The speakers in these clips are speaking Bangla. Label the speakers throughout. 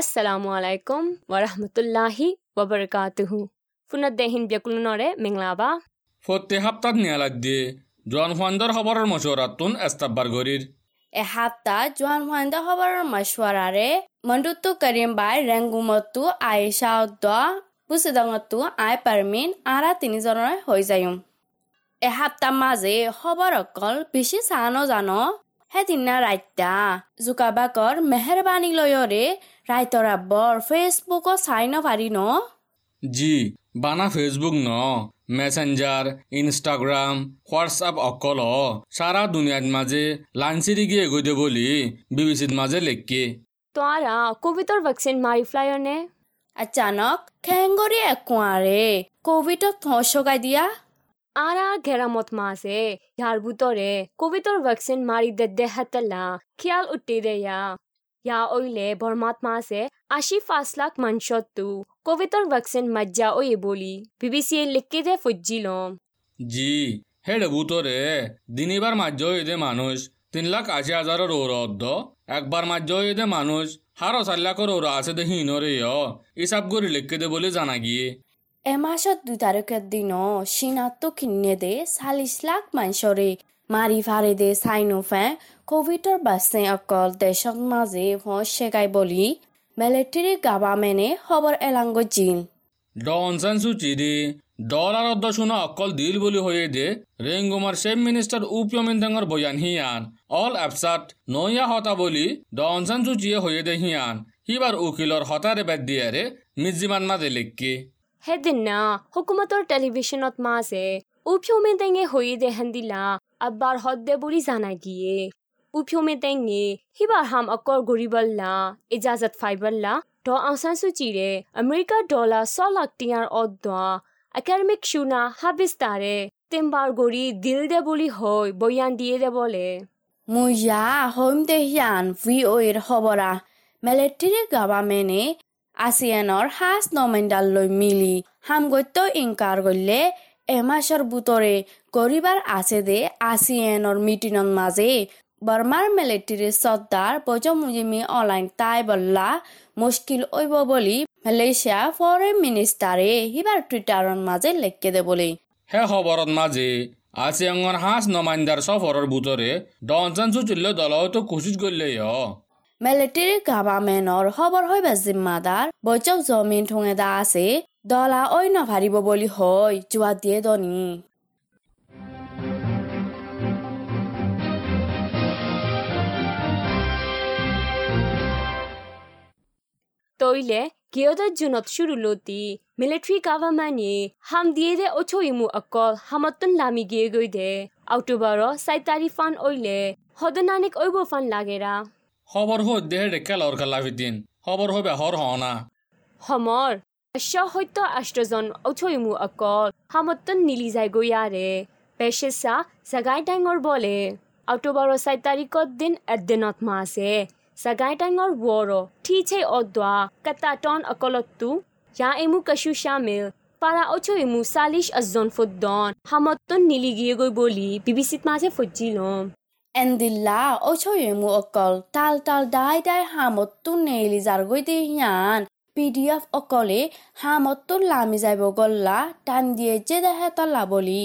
Speaker 1: അസ്സലാമു അലൈക്കും വറഹമത്തുല്ലാഹി വബർകാത്തുഹു ഫുനദ്ദേഹിം ബ്യകുലനോടെ മിംഗ്ലാബ
Speaker 2: ফতে হাপ্তাত নিয়ালাত দিয়ে জোয়ান ফান্দার খবরের মশুয়ারাতুন এস্তাব্বার ঘরির এ
Speaker 3: হাপ্তা জোয়ান ফান্দার খবরের মশুয়ারারে মন্ডুতু বাই রেঙ্গুমতু আয়েশা উদ্দ পুসিদঙ্গতু আয় পারমিন আরা তিনি জনের হয়ে যায়ুম এসপ্তাহ মাজে খবৰ খবৰ অকল বেশি সানো জানো হে দিনা ৰাত্য়া জোকাবাকৰ মেহৰবানি লয়ৰে ৰাইতৰা বৰ ফেচবুকত চাই নপাৰি ন?
Speaker 2: জি বানা ফেসবুক ন। মেসেঞ্জার ইনস্টাগ্রাম হোয়াটসঅ্যাপ অকল। সারা দুনিয়ার মাঝে লাঞ্চিরি গিয়ে গইদে বলি বিবিসির মাঝে লেখকে
Speaker 1: তোরা কোভিডৰ ভেকচিন মাৰি ফ্লাইনে
Speaker 3: আচানক খেংগৰি একুৱাৰে। কভিডত থচকাই দিয়া।
Speaker 1: আৰা ঘেৰামত মাছে ইয়াৰ বুটৰে কোভিডৰ ভেকচিন মাৰি দে দেহাতলা খিয়াল উঠি দে ইয়া ইয়া ওইলে বৰমাত মাছে আশী পাঁচ লাখ মানসত্তু কোভিডৰ ভেকচিন মাজ্জা ওয়ে বলি বিবিচিয়ে লিখি দে ফুজিলম
Speaker 2: জি হেড বুতরে দিনিবার মাঝে এদে মানুষ তিন লাখ আশি হাজারের ওর অর্ধ একবার মাঝে এদে মানুষ হারো চার লাখের ওর আছে দে হিনরে ইসাব করে লিখকে দে বলে জানা গিয়ে
Speaker 3: এমাহত দুই তাৰিখৰ দিন চীনাতো কিনে দে চাল্লিছ লাখ মানসৰে মাৰি ফাৰে দে চাইনোফে কভিডৰ অকল দেশত মাজে চেকাই বুলি মিলিটাৰী গাভামেনে খবৰ এলাংগ জিল
Speaker 2: ডনসান সুচিরি ডলার অর্ধ শোনা অকল দিল বলি হয়ে দে রেঙ্গুমার সেফ মিনিস্টার উপমিন্দাঙ্গর বয়ান হিয়ান অল অ্যাপসাট নইয়া হতা বলি ডনসান সুচিয়ে হয়ে দে হিয়ান হিবার উকিলর হতারে বেদ দিয়ারে মিজিমান মাদে লিখকে
Speaker 1: সেইদিনা হুকুমতৰ টেলিভিশ্যনত মাছে উফিয়মে টেঙে হৈ দে হেন্দিলা আব্বাৰ হদ্দে বুলি উফিয়মে টেঙে সিবাৰ হাম অকৰ গৰিবল্লা ইজাজত ফাইবল্লা ড আউসান সুচিৰে আমেৰিকাৰ ডলাৰ ছ লাখ টিয়াৰ অদ্দা একাডেমিক শুনা হাবিস্তাৰে টেম্বাৰ গৰি দিল দে বুলি হৈ বয়ান দিয়ে দে বলে
Speaker 3: মুয়া হোম দে হিয়ান ভি অ'ৰ খবৰা মিলিটাৰী গাভামেনে আছিয়ানৰ সাজ নমেণ্ডাললৈ মিলি হামগত্য ইনকাৰ কৰিলে এমাছৰ বুটৰে গৰিবাৰ আছে দে আসিয়ানৰ মিটিনৰ মাজে বৰ্মাৰ মেলেট্ৰীৰ চৰ্দাৰ বজমুজিমি অনলাইন তাই বল্লা মুস্কিল ঐব বুলি মালেছিয়া ফৰেন মিনিষ্টাৰে সিবাৰ টুইটাৰৰ মাজে লেখকে দে বুলি
Speaker 2: হে খবৰৰ মাজে আছিয়াঙৰ সাঁচ নমাইণ্ডাৰ চফৰৰ বুটৰে দঞ্জন চুচিলে দলতো কুচিত গলে
Speaker 3: মেলেট্ৰীৰ গাভামেনৰ খবৰ হৈ বা জিম্মাদাৰ বৈচক জমিন ঠোঙেদা আছে দলা অন্য ভাৰিব বুলি হয় যোৱা দিয়ে দনি
Speaker 1: တော်ရီလေဂီယိုဒဂျူနော့သူရူလိုတီမီလီထရီဂါဗာမန်ကြီးဟမ်ဒီရဲအချိုယမှုအကောဟမတ်တန်လာမီဂီဂွိဒေအောက်တိုဘာရောစိုက်တာရီဖန်အိုလေဟော်ဒနာနစ်အိုဘဖန်လာဂေရာ
Speaker 2: ဟော်ဘာဟိုဒဲရကလာရကလာဗီဒင်ဟော်ဘာဟိုဘဟော်ဟောနာ
Speaker 1: ဟမော်ရအရှောဟိုတအက်စတရဇွန်အချိုယမှုအကောဟမတ်တန်နီလီဇိုင်ဂိုရရဲပဲရှစ်စာဇဂိုင်းတိုင်းငော်ဘောလေအောက်တိုဘာရောစိုက်တာရီကော့ဒင်အက်ဒနတ်မာဆေ জাগাই টাইঙর ওর ঠিছে অদ্বা কাতাটন অকলত্তু ইয়া এমু কশু শামিল পারা অছো ইমু সালিশ আজন ফুদ্দন হামতন নিলি গিয়ে গই বলি বিবিসিত মাঝে ফজিলম
Speaker 3: এন্দিল্লা অছয়মু অকল তাল তাল দাই দাই হামতটো নেলি জাৰগৈ দে হিয়ান ডি এফ অকলে হামতটো লামি যাব গল্লা টাইম দিয়ে যে দেহে তলা বলি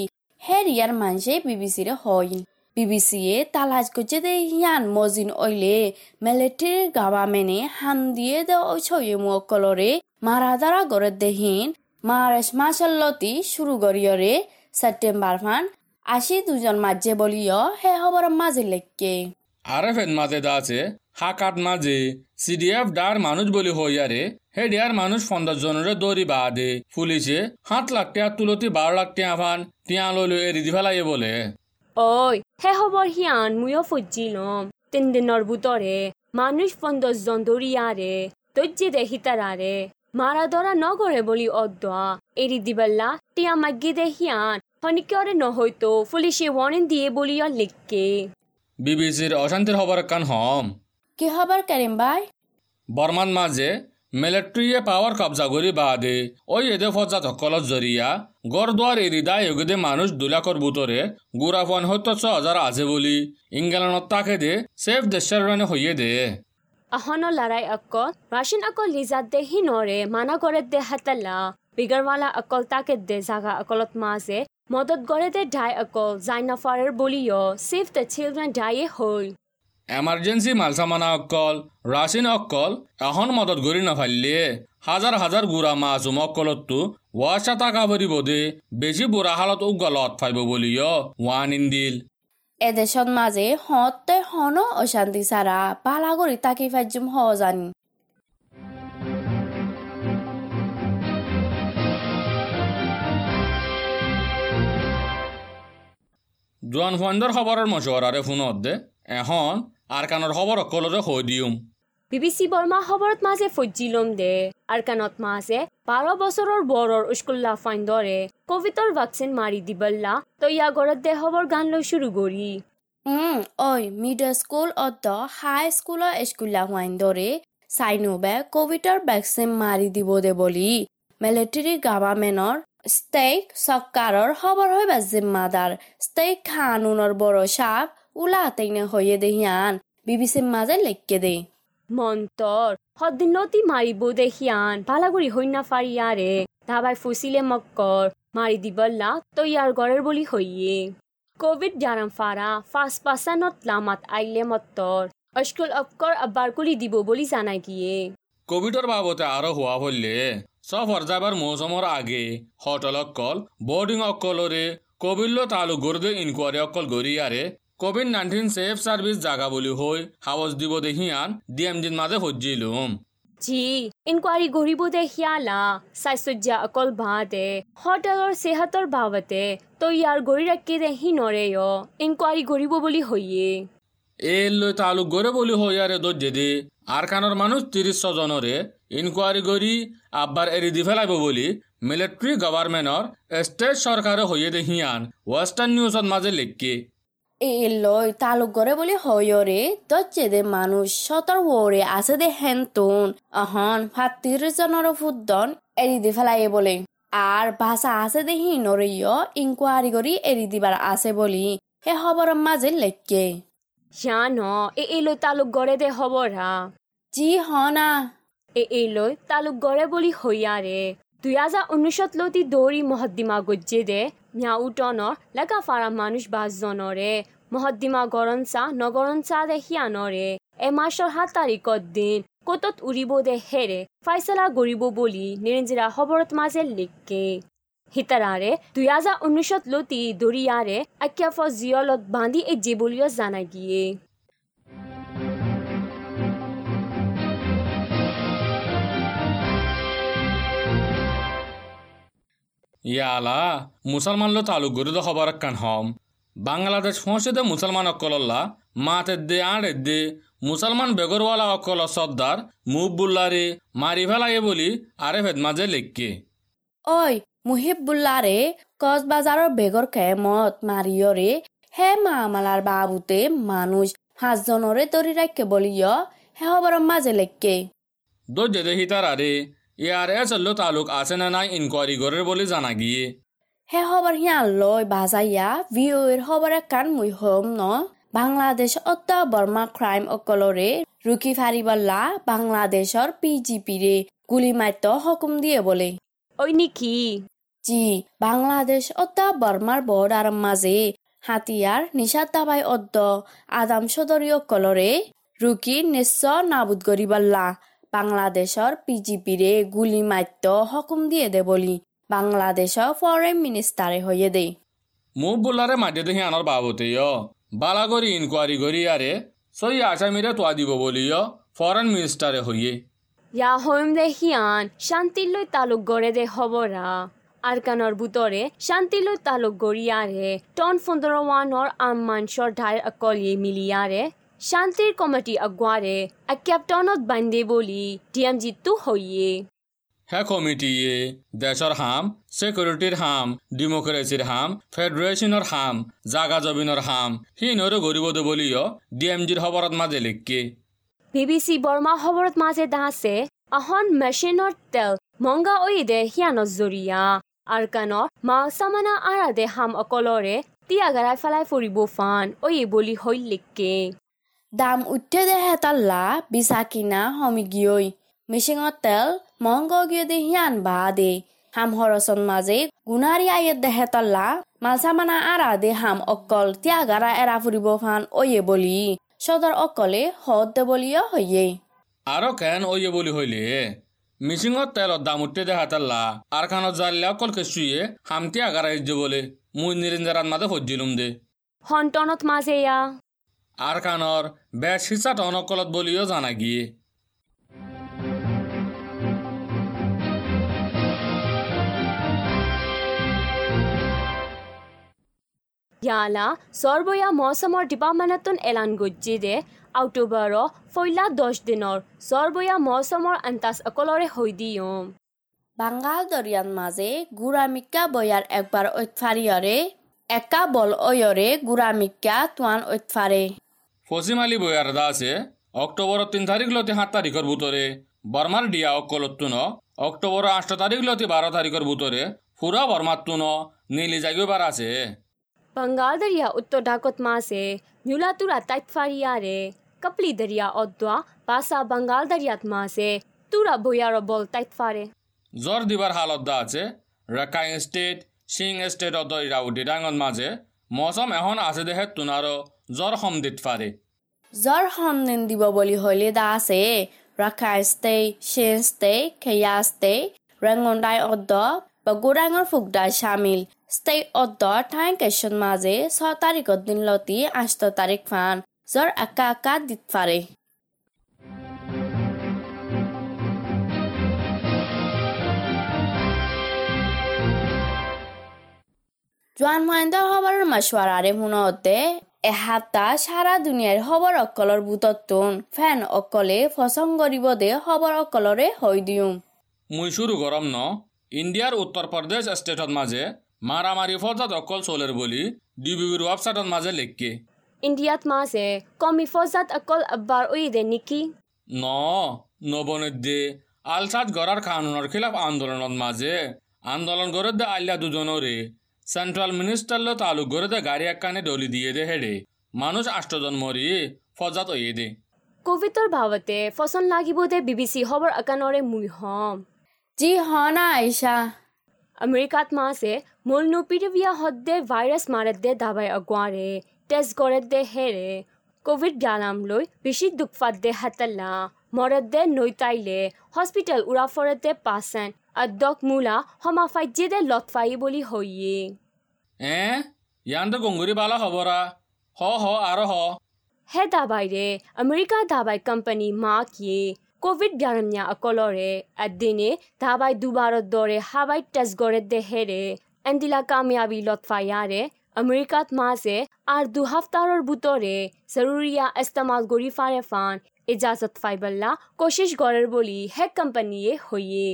Speaker 3: হেৰিয়াৰ মানছে বিবিচিৰে হয় বিবিচিয়ে তালাজ গজে দে হিয়ান মজিন অইলে মিলিটাৰী গাভামেনে হাম দিয়ে দে অছয়মু অকলৰে মাৰাদাৰা গৰে দেহিন মাৰেশ মাছল্লতি শুরু করিয়রে সেপ্টেম্বর ফান আশি দুজন মাঝে বলিও হে খবর মাঝে লেখকে।
Speaker 2: আরে মাঝে দা হাকাত মাঝে, সিডিএফ ডার মানুষ বলি হইয়ারে হে ডিয়ার মানুষ পঞ্চাশ জনের দৌড়ি বা দে পুলিশে সাত লাখ টিয়া তুলতি বারো লাখ টিয়া ফান, টিয়া লইলো এরি দি ফেলাইয়ে বলে।
Speaker 1: ওই হে খবর হিয়ান মুয়ো ফজিলম তিন দিনৰ বুটৰে মানুষ পঞ্চাশ জন দৌৰিয়াৰে তজ্জে দে হিতাৰাৰে মাৰা ধৰা নগৰে বুলি অদ্দা এৰি দিবাল্লা টিয়া মাগি দে হিয়ান শনিকৰে নহয়তো পুলিচে ৱাৰ্নিং দিয়ে বুলি লিখকে
Speaker 2: বিবিসির অশান্তির খবর কান হম
Speaker 3: কি খবৰ কৰিম বাই
Speaker 2: বর্মান মাঝে মিলিটারিয়ে পাওয়ার কবজা করি বাদে ওই এদে ফজা সকলত জরিয়া গড় দুয়ার এরিদা এগুদে মানুষ বুতরে গুড়াফন হয়তো ছ হাজার আছে বলি ইংল্যান্ডত তাকে দে সেফ দেশের রানে হইয়ে দে
Speaker 1: ahano larai akol Russian akol lizat de hinore mana gore de hatala বিগারওয়ালা আকল তাকে দে জাগা আকলত মাঝে মদত গড়ে দে ডাই আকল জাইনাফারের বলিও সেভ দ্য চিলড্রেন ডাইয়ে হল
Speaker 2: এমার্জেন্সি মালসামানা অক্কল রাশিন অক্কল এখন মদত গড়ি নাফালিয়ে হাজার হাজার গুড়া মাছুম অক্কলতো ওয়াশা টাকা ভরিব দে বেশি বুড়া হালত উগলত ফাইব বলিও ওয়ান ইন্দিল
Speaker 3: এদেশত মাঝে হতে হন অশান্তি সারা পালাগরি তাকি ফাইজুম হ জানি
Speaker 2: জোয়ান ফুয়ান্দর খবরের মশওয়ারারে ফোনত দে এখন আর কানোর খবর অকলরে হৈ দিউম
Speaker 1: বিবিসি বর্মা খবরত মাঝে ফজ্জিলম দে। আর কানত মাঝে বারো বছৰৰ বৰৰ উস্কুল্লা ফাইন্দরে কোভিডৰ ভ্যাকসিন মারি দিবল্লা। তো ইয়া গড়ত দে খবর গান লৈ করি
Speaker 3: উম ওই মিডল স্কুল অত হাই স্কুলৰ স্কুলা হোৱাইন দৰে। চাইনোবে কোভিডৰ ভেকচিন মাৰি দিব দে বুলি। মিলিটাৰী গভৰ্ণমেণ্টৰ ষ্টেক চৰকাৰৰ খবৰ হৈ বা জিম্মাদাৰ। ষ্টেক খানুনৰ বড় চাপ ওলাতেইনে হৈয়ে দে হিয়ান বিবিচিৰ মাজে লেখকে দে
Speaker 1: মন্তর সদিন লতি মারিব দেখিয়ান পালাগুড়ি হইনা ফারিয়ারে ধাবাই ফুসিলে মক্কর মারি দিবল্লা তো ইয়ার গড়ের বলি হইয়ে কোভিড জারাম ফারা ফার্স্ট পাসানত লামাত আইলে মত্তর অস্কুল অপকর আব্বার কুলি দিব বলি জানাই গিয়ে
Speaker 2: কোভিডর বাবতে আরও হওয়া হলে সফর যাবার মৌসুমর আগে হোটেল অকল বোর্ডিং অক্কলরে কোভিড তালুক গরদে ইনকোয়ারি অক্কল গরিয়ারে কোভিড নাইন্টিন সেফ সার্ভিস জাগা বলি হই হাওস দিব দেহিয়ান ডিএমজির মাঝে হজ্জিলুম
Speaker 1: জি ইনকোয়ারি গরিব দেখিয়ালা স্বাস্থ্যজ্ঞা অকল বাদে হোটেলৰ সেহাতৰ বাবতে তো ইয়াৰ গৰি ৰাখি দেহি নৰে ইনকোয়ারি গরিব বলি হইয়ে।
Speaker 2: এর লই তালুক গড়ে বলি হইয়ারে দর্জে দে আর কানোর মানুষ তিরিশ জনরে ইনকোয়ারি করি আব্বার এরি দি ফেলাইব বলি মিলিটারি গভর্নমেন্টর স্টেট সরকারে হইয়ে দেহিয়ান ওয়েস্টার্ন নিউজত মাঝে লেখকে
Speaker 3: এই লই তালুক করে বলে হয়রে দজ্জে দে মানুষ সতর ওরে আছে দে হেনতুন। অহন ফাত্তির জনের ফুদ্দন এরি দি ফেলাই বলে। আর ভাষা আছে দে হিনরিয় ইনকোয়ারি করি এরি দিবার আছে বলি। হে খবরের মাঝে লেখকে
Speaker 1: জানো এ এইলৈ তালুক গড়ে দে হবৰা।
Speaker 3: জি হনা।
Speaker 1: এ এইলৈ তালুক গড়ে বুলি হইয়াৰে দুই হাজাৰ ঊনৈশত লতি দৌৰি মহদ্দিমা গজ্জে দে মিয়াউটনৰ লেকা ফাৰা মানুষ বাছজনৰে মহদ্দিমা গৰঞ্চা নগৰঞ্চা দে সিয়ানৰে। এমাহৰ সাত তাৰিখত দিন কতত উৰিব দে হেৰে? ফাইচলা গৰিব বুলি নিৰঞ্জিৰা খবৰত মাজে লিখকে হিতাৰাৰে দুই হাজাৰ ঊনৈশত লতি দৰিয়াৰে আক্যাফ জিয়লত বান্ধি এজে বুলিও জানাই গিয়ে।
Speaker 2: ইয়ালা মুসলমান লো তালুক গড়ে খবর কান হম মুসলমান অকলল্লা মাতে দে আড়ে দে মুসলমান বেগরওয়ালা অকল সর্দার মুবুল্লারে মারি ফেলাইয়ে বলি আরে ভেদ মাঝে লেখকে।
Speaker 3: ঐ মুহিবুল্লারে কক্সবাজাৰৰ বেগৰ কেমত মাৰিয়ৰে হে মামালাৰ বাবুতে মানুষ সাতজনৰে তৰি ৰাখে বলিয় হে খবৰৰ মাজে লেখকে।
Speaker 2: দর্জে দে হিতার আরে ইয়ার এ চল্লো তালুক আছে না নাই ইনকোয়ারি গড়ের বলে জানা গিয়ে।
Speaker 3: হে খবৰ হিয়ান লৈ বাজাইয়া ভিঅ'ৰ খবৰে কাণ মুই হম ন বাংলাদেশ অত্ত বৰ্মা ক্ৰাইম অকলৰে ৰুকি ফাৰিবল্লা বাংলাদেশৰ পি জি পিৰে গুলি মাত্য হুকুম দিয়ে বলে
Speaker 1: ঐ নিকি
Speaker 3: জি বাংলাদেশ অত্ত বৰ্মাৰ বৰ্ডাৰ মাজে হাতিয়াৰ নিশাত দাবাই অদ্দ আদাম চৌধুৰী অকলৰে ৰুকি নিশ্চয় নাবুদ কৰিবল্লা বাংলাদেশৰ পি জি পিৰে গুলি মাত্য হুকুম দিয়ে দে বুলি বাংলাদেশৰ ফৰেন মিনিষ্টাৰে হৈয়ে দে
Speaker 2: মুবুল্লারে মাঝে দেখি আনার বাবতে ইয় বালা করি ইনকোয়ারি করি আরে সই আসামিরে তোয়া দিব বলিও ফরেন মিনিস্টারে হইয়ে
Speaker 1: ইয়া হইম দে হিয়ান শান্তিলৈ তালুক গড়ে দে হবৰা। আৰকানৰ বুটৰে শান্তিলৈ তালুক গৰিয়াৰে টন পোন্ধৰ ওৱানৰ আম মানছৰ ঢাইৰ অকলিয়ে মিলিয়াৰে শান্তিৰ কমিটি আগুৱাৰে কেপ্টনত বান্ধে বুলি ডি এম জিটো হইয়ে
Speaker 2: হে কমিটিয়ে দেশৰ হাম সিকিউরিটির হাম ডেমোক্রেসির হাম ফেডারেশনের হাম জাগা জমিনের হাম হিনরে গরিব দে বলিও ডিএমজির খবরত মাঝে লিখকে।
Speaker 1: বি বি চি বৰ্মা খবৰত মাজে দাছে আহন মেচিনৰ তেল মংগা ঐ দে হিয়ানত জৰিয়া আৰকানৰ মাল চামানা আৰা দে হাম অকলৰে তিয়াগাৰাই ফেলাই ফুৰিব ফান ঐ বুলি হৈ লিখকে।
Speaker 3: দাম উঠে দে হেতাল্লা বিছা কিনা হমি গিয়ই। তেল মহংগ গিয়ে দে হিয়ান বা দে হাম হরসন মাঝে গুনারি আয়ের দে হেতাল্লা মালসা মানা আরা দে হাম অকল ত্যাগারা এরা ফুরিব ফান ওয়ে বলি। সদর অকলে হদ দে বলিও হইয়ে।
Speaker 2: আরও কেন ওয়ে বলি হইলে? মিচিঙত তেলত দাম উঠতে দেখা তাল্লা। আর খানত জাল্লা অকল কেসুয়ে হামতি আগারা ইজ্জে বলে। মুই নিরিঞ্জারাত মাঝে হজ্জিলুম দে।
Speaker 1: হন্টনত মাজেয়া
Speaker 2: আর খানর বেশ হিসাট অনকলত বলিও জানা গিয়ে।
Speaker 1: ইয়ালা সর্বয়া মৌসুমৰ ডিপাৰ্টমেণ্টত এলান গজ্জি দে অক্টোবৰৰ ফৈলা দহ দিনৰ সৰ্বয়া মৌসুমৰ আন্তাজ অকলৰে হৈ দিয়ম
Speaker 3: বাঙ্গাল দরিয়ার মাঝে গুড়ামিকা বয়ার একবার ঐতফারিয়রে একা বল ওয়রে গুড়ামিকা তুয়ান ঐতফারে
Speaker 2: ফসিম আলী বয়ার দা আছে অক্টোবরের তিন তারিখ লতি সাত তারিখের ভিতরে বর্মার ডিয়া অকলত্তু ন অক্টোবরের আষ্ট তারিখ লতি বারো তারিখের ভিতরে ফুরা বর্মাত্তু ন নীলি জাগিবার আছে
Speaker 1: ပင်္ဂါဒရီယာဥတ္တဒါကုတ်မဆေညူလာတူရာတိုက်ဖာရီရဲကပလီဒရီယာအော့ဒွာဘာစာပင်္ဂါဒရီယာတ်မဆေတူရာဘိုယာရဘောတိုက်ဖာရဲ
Speaker 2: ဇော်ဒီဘာဟာလော့ဒါချေရကိုင်းစတိတ်ရှင်းစတိတ်အော့ဒိရာဝဒေဒန်ငွန်မဆေမောဆမ်အဟွန်အဆေဒေဟတ်တူနာရောဇော်ဟွန်ဒစ်ဖာရဲ
Speaker 3: ဇော်ဟွန်နင်ဒီဘဘလီဟိုလီဒါဆေရကိုင်းစတိတ်ရှင်းစတိတ်ခယာစတိတ်ရန်ငွန်တိုင်းအော့ဒါပကူရန်ငွန်ဖုကဒါရှာမီလ် স্টে অদ্দ ঠাই কেশন মাঝে ছ তারিখত দিন লতি আষ্ট তারিখ ফান জ্বর আকা আকা দিত পারে জোৱান মহেন্দ্ৰ খবৰৰ মাছৱাৰাৰে শুনতে এহাপ্তা সারা দুনিয়ার খবর অকলর বুতত্তুন ফ্যান অকলে ফসং করিব দে খবর অকলরে হৈ দিওঁ
Speaker 2: মুই শুরু গরম ন ইন্ডিয়ার উত্তর প্রদেশ স্টেটত মাঝে মারামারি ফৌজত অকল চলের বলি ডিবিবির ওয়েবসাইটত মাঝে লেখকে।
Speaker 1: ইন্ডিয়াত মাছ কমি ফৌজাত অকল আব্বার ওই দে নিকি?
Speaker 2: ন নবনের দে আলসাদ গড়ার কানুনের খিলাফ আন্দোলনত মাঝে আন্দোলন করে দে আল্লা দুজনরে সেন্ট্রাল মিনিস্টারলে তালুক করে দে গাড়ি একখানে ডলি দিয়ে দে হেডে মানুষ আষ্টজন মরি ফজাত ওয়ে দে
Speaker 1: কোভিডৰ ভাৱতে ফচন লাগিব দে বিবিচি খবৰ আকানৰে মুই হম।
Speaker 3: হ না আইছা
Speaker 1: আমেৰিকাত মাছে মূল নুপিৰবিয়া সদ্য ভাইৰাছ মাৰত দে দাবাই আগুৱাৰে তেজ গড়ে দে হেৰে কোভিড ব্যালাম লৈ বেছি দুখফাত দে হাতলা মৰত দে নৈতাইলে হস্পিটেল উৰাফৰতে পাচেন আদক মূলা সমাফাজ্যে দে লটফাই বুলি হৈয়ে
Speaker 2: এ
Speaker 1: হে দাবাইৰে আমেৰিকা দাবাই কোম্পানী মাক ইয়ে কোভিড ব্যালাম লৈ বেছি দুখ ফাট দে হাতাল্লা মৰত দে নৈতাইলে হস্পিটেল উৰা ফৰত দে পাচেন আদক মূলা সমাফাজ্যে দে লটফাই বুলি হৈয়ে এ ইয়ানতে গঙ্গুরি বালা হবরা হ হ আরও দে এন্দিলা কামিয়াবি দুসপ্তাহৰ বুটৰে জৰুৰীয়া ইস্তেমাল কৰি ফাৰে ফান ইজাজত ফাইবল্লা কোচিছ গড়ৰ বুলি হে কোম্পানীয়ে হৈয়ে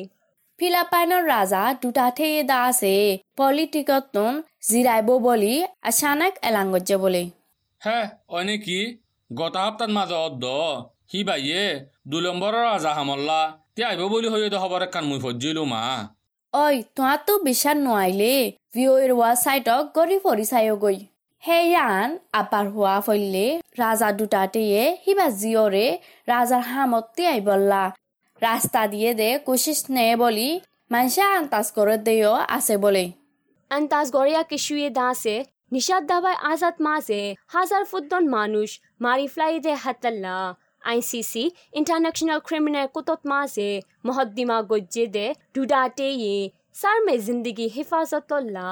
Speaker 3: ফিলিপাইনৰ ৰাজা দুটা ঠেয়ে দা আছে পলিটিকত তুন জিৰাইব বুলি আচানক এলাংগজ্য বুলি।
Speaker 2: হে অনে কি? গত সপ্তাহ মাঝে অদ্দ সি বাইয়ে দুই নম্বৰৰ ৰাজা হামল্লা তে আহিব বুলি হৈ খবৰ একান মুই ফজিলো মা।
Speaker 3: ঐ তোহাঁতো বিশ্বাস নোৱাৰিলে ভিঅ'ৰ ৱেবছাইটক গৰি ফৰি চাইগৈ। সেয়ান আপাৰ হোৱা ফল্লে ৰাজা দুটাতেয়ে সিবা জিঅ'ৰে ৰাজাৰ হামতি আহিবল্লা। ৰাস্তা দিয়ে দে কোচিছ নে বুলি মানুহে আন্তাজ কৰে দেও আছে বুলি।
Speaker 1: আন্তাজ গড়িয়া কিছুয়ে দাসে নিষাদ দাবায় আজাদ মাঝে হাজার ফুদ্দন মানুষ মারি ফ্লাইদে হাতাল্লা। আইসিসি ইন্টারন্যাশনাল ক্রিমিনাল কুতত মাঝে মহদ্দিমা গজ্জে দে ডুডাতে ইয়ে সার মে জিন্দগি হেফাজতল্লা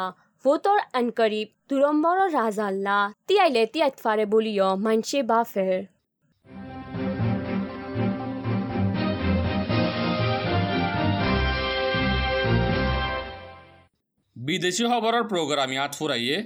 Speaker 1: ভোটর আনকরিব দুরম্বর রাজাল্লা তিয়াইলে তিয়াইত ফারে বলিও মানসে বাফের
Speaker 2: বিদেশি খবৰৰ প্ৰগ্ৰাম ইয়াত ফুৰাইয়ে।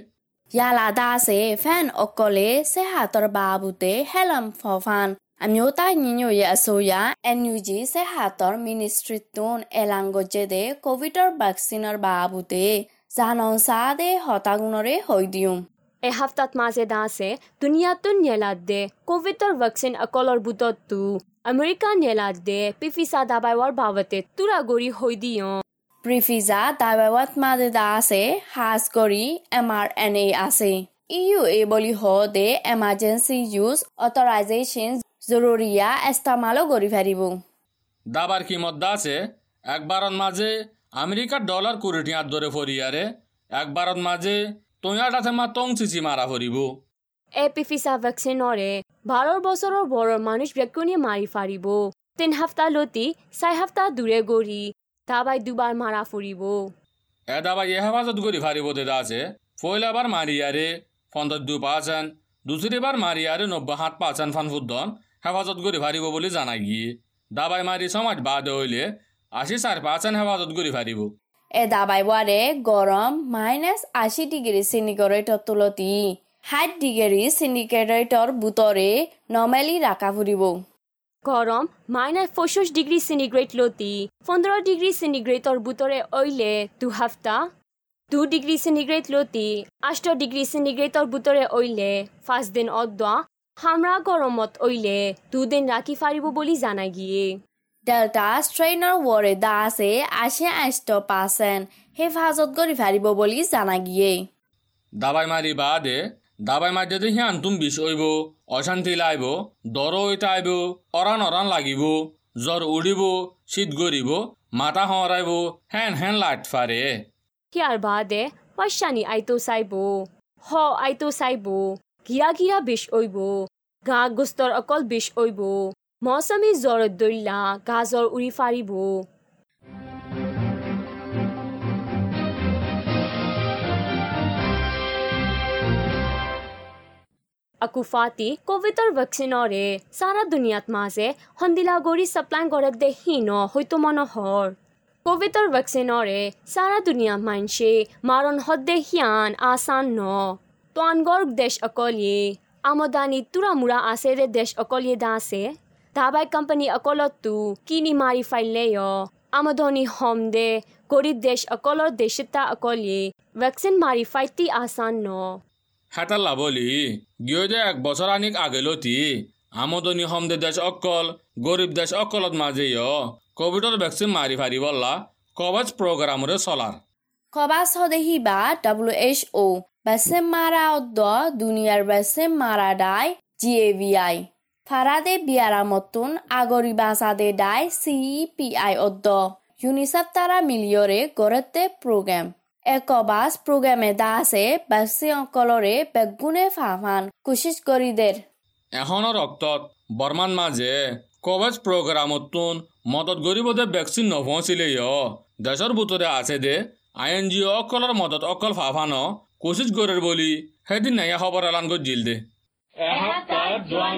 Speaker 3: ইয়ালা দা আছে ফেন অকলে চেহাতৰ বাবুতে হেলম ফফান। အမျိုးသားညီညွတ်ရေးအစိုးရ NUG ဆက်ဟာတော်မီနီစထရီတွန်အလန်ကိုကျတဲ့ကိုဗစ်တော်ဗက်ဆီနာဘာဘူးတဲ့ဇာနောင်စားတဲ့ဟောတာကုနရဲဟိုဒီယုံ
Speaker 1: এ হাফতাত মাঝে দাসে দুনিয়াতুন নেলাদ দে কোভিডর ভ্যাকসিন আকলর বুতত্তু আমেরিকা নেলাদ দে পিফিসা দাবাইওয়ার ভাবতে তুরা গড়ি হই দিও
Speaker 3: প্রিফিজা দাবাওয়াত মাদে দা আছে হাস করি এমআরএনএ আছে EUA বলি হদে emergency use authorization জরুরিয়া এস্তামালো করি ফারিব
Speaker 2: দাবার কি মধ্যে আছে একবারত মাঝে আমেরিকার ডলার কুড়ি টিয়ার দরে ফরিয়ারে একবারত মাঝে তোয়াটাতে মা টং চিচি মারা ফরিব
Speaker 1: এপিফিসা ভ্যাকচিনরে বারো বছৰৰ বৰৰ মানুহ ব্যক্তিয়ে মাৰি ফাৰিব তিন সপ্তাহ লতি চাৰি সপ্তাহ দূৰে গৰি দাবাই দুবাৰ মাৰা ফুৰিব।
Speaker 2: এ দাবাই এ হেফাজত করি ফারিব দেদা আছে ফয়লাবার মারিয়ারে পঞ্চাশ দু পার্সেন্ট দুসরিবার মারিয়ারে নব্বই সাত পার্সেন্ট ফান ফুদ্দন হেফাজত করি ফারিব বলে জানাই গিয়ে দাবাই মারি সমাজ বাদে হইলে আশি চার পার্সেন্ট হেফাজত করি ফারিব এ
Speaker 3: দাবাই বারে গরম মাইনাস আশি ডিগ্রি সিনিকরেটর তুলতি। ষাট ডিগ্রি সিনিকেটর বুতরে নৰ্মেলি ৰাখা ফুৰিব।
Speaker 1: গৰম মাইনাছ পঁচিছ ডিগ্ৰী চেণ্টিগ্ৰেড লতি। পোন্ধৰ ডিগ্ৰী চেণ্টিগ্ৰেডৰ বুটৰে অইলে দুসপ্তাহ দু ডিগ্ৰী চেণ্টিগ্ৰেড লতি আঠ ডিগ্ৰী চেণ্টিগ্ৰেডৰ বুটৰে অইলে দিন অদ্দা। হামৰা গৰমত অইলে দুদিন ৰাখি ফাৰিব বুলি জানাই গিয়ে।
Speaker 3: ডেল্টা ষ্ট্ৰেইনৰ ৱৰে দা আছে আশী আঠ পাৰ্চেণ্ট হেফাজত কৰি ফাৰিব বুলি জানা গিয়ে।
Speaker 2: দাবাই মারি বাদে দাবাই মারি দেখি আন্তুম বিষ হইব অশান্তি লাইব দর হইতে আইব অরান অরান লাগিব জ্বর উড়িব শীত গরিব মাথা হরাইব হেন হেন লাইট ফারে।
Speaker 1: ইয়াৰ বাদে পাইছানি আইতো চাইব হ আইতো চাইব। ঘিৰা ঘিৰা বিষ অইব গা গুষ্টৰ অকল বিষ অইব মৌচুমী জ্বৰত দৈলা গা জ্বৰ উৰি ফাৰিব। আকুফাতি কোভিডৰ ভেকচিনৰে সাৰা দুনিয়াত মাঝে সন্দিলা গৰি সাপ্লাই কৰে দেহীন হয়তো মনোহৰ কোভিডৰ ভেকচিনৰে সাৰা দুনিয়া মানছে মাৰণ আসান ন। তোয়ানগৰ দেশ অকলিয়ে আমদানি তুৰামুৰা আছে ৰে দেশ অকলিয়ে দাছে ধাবাই কোম্পানী অকলতো কিনি মাৰি ফাইলে আমদানি হম দে গৰীব দেশ অকলৰ দেশতা অকলিয়ে ভেকচিন মাৰি ফাইটি আসান ন
Speaker 2: হেতাল্লা বলি গিয়ে যে এক বছর আনিক আগে লতি আমদনি হমদে দেশ অকল গরিব দেশ অকলত মাঝে কোভিডর ভ্যাকসিন মারি ফারি বললা কভাজ প্রোগ্রামরে চলার
Speaker 3: কবাস হদেহি বা ডাব্লিউ এইচ ও বেসেম মারা ডাই জিএভিআই ফারাদে বিয়ারা মতুন আগরি বাসাদে ডাই সিইপিআই অদ্দ ইউনিসেফ তারা মিলিয়রে গড়তে প্রোগ্রাম একবাস প্রোগ্রামে আছে বেসে অকলরে বেগুনে ফাফান কুশিস করিদের
Speaker 2: এখনও রক্তত বর্মান মাঝে কভাজ প্রোগ্রামতুন মদত গরিবদের ভ্যাকসিন নপৌঁছিলে দেশের ভিতরে আছে দে আইএনজিও অকলর মদত অকল ফাফানো কোশিশ গরের বলি সেদিন নাইয়া খবর এলান করে জিল দে এসপ্তাহ জোৱান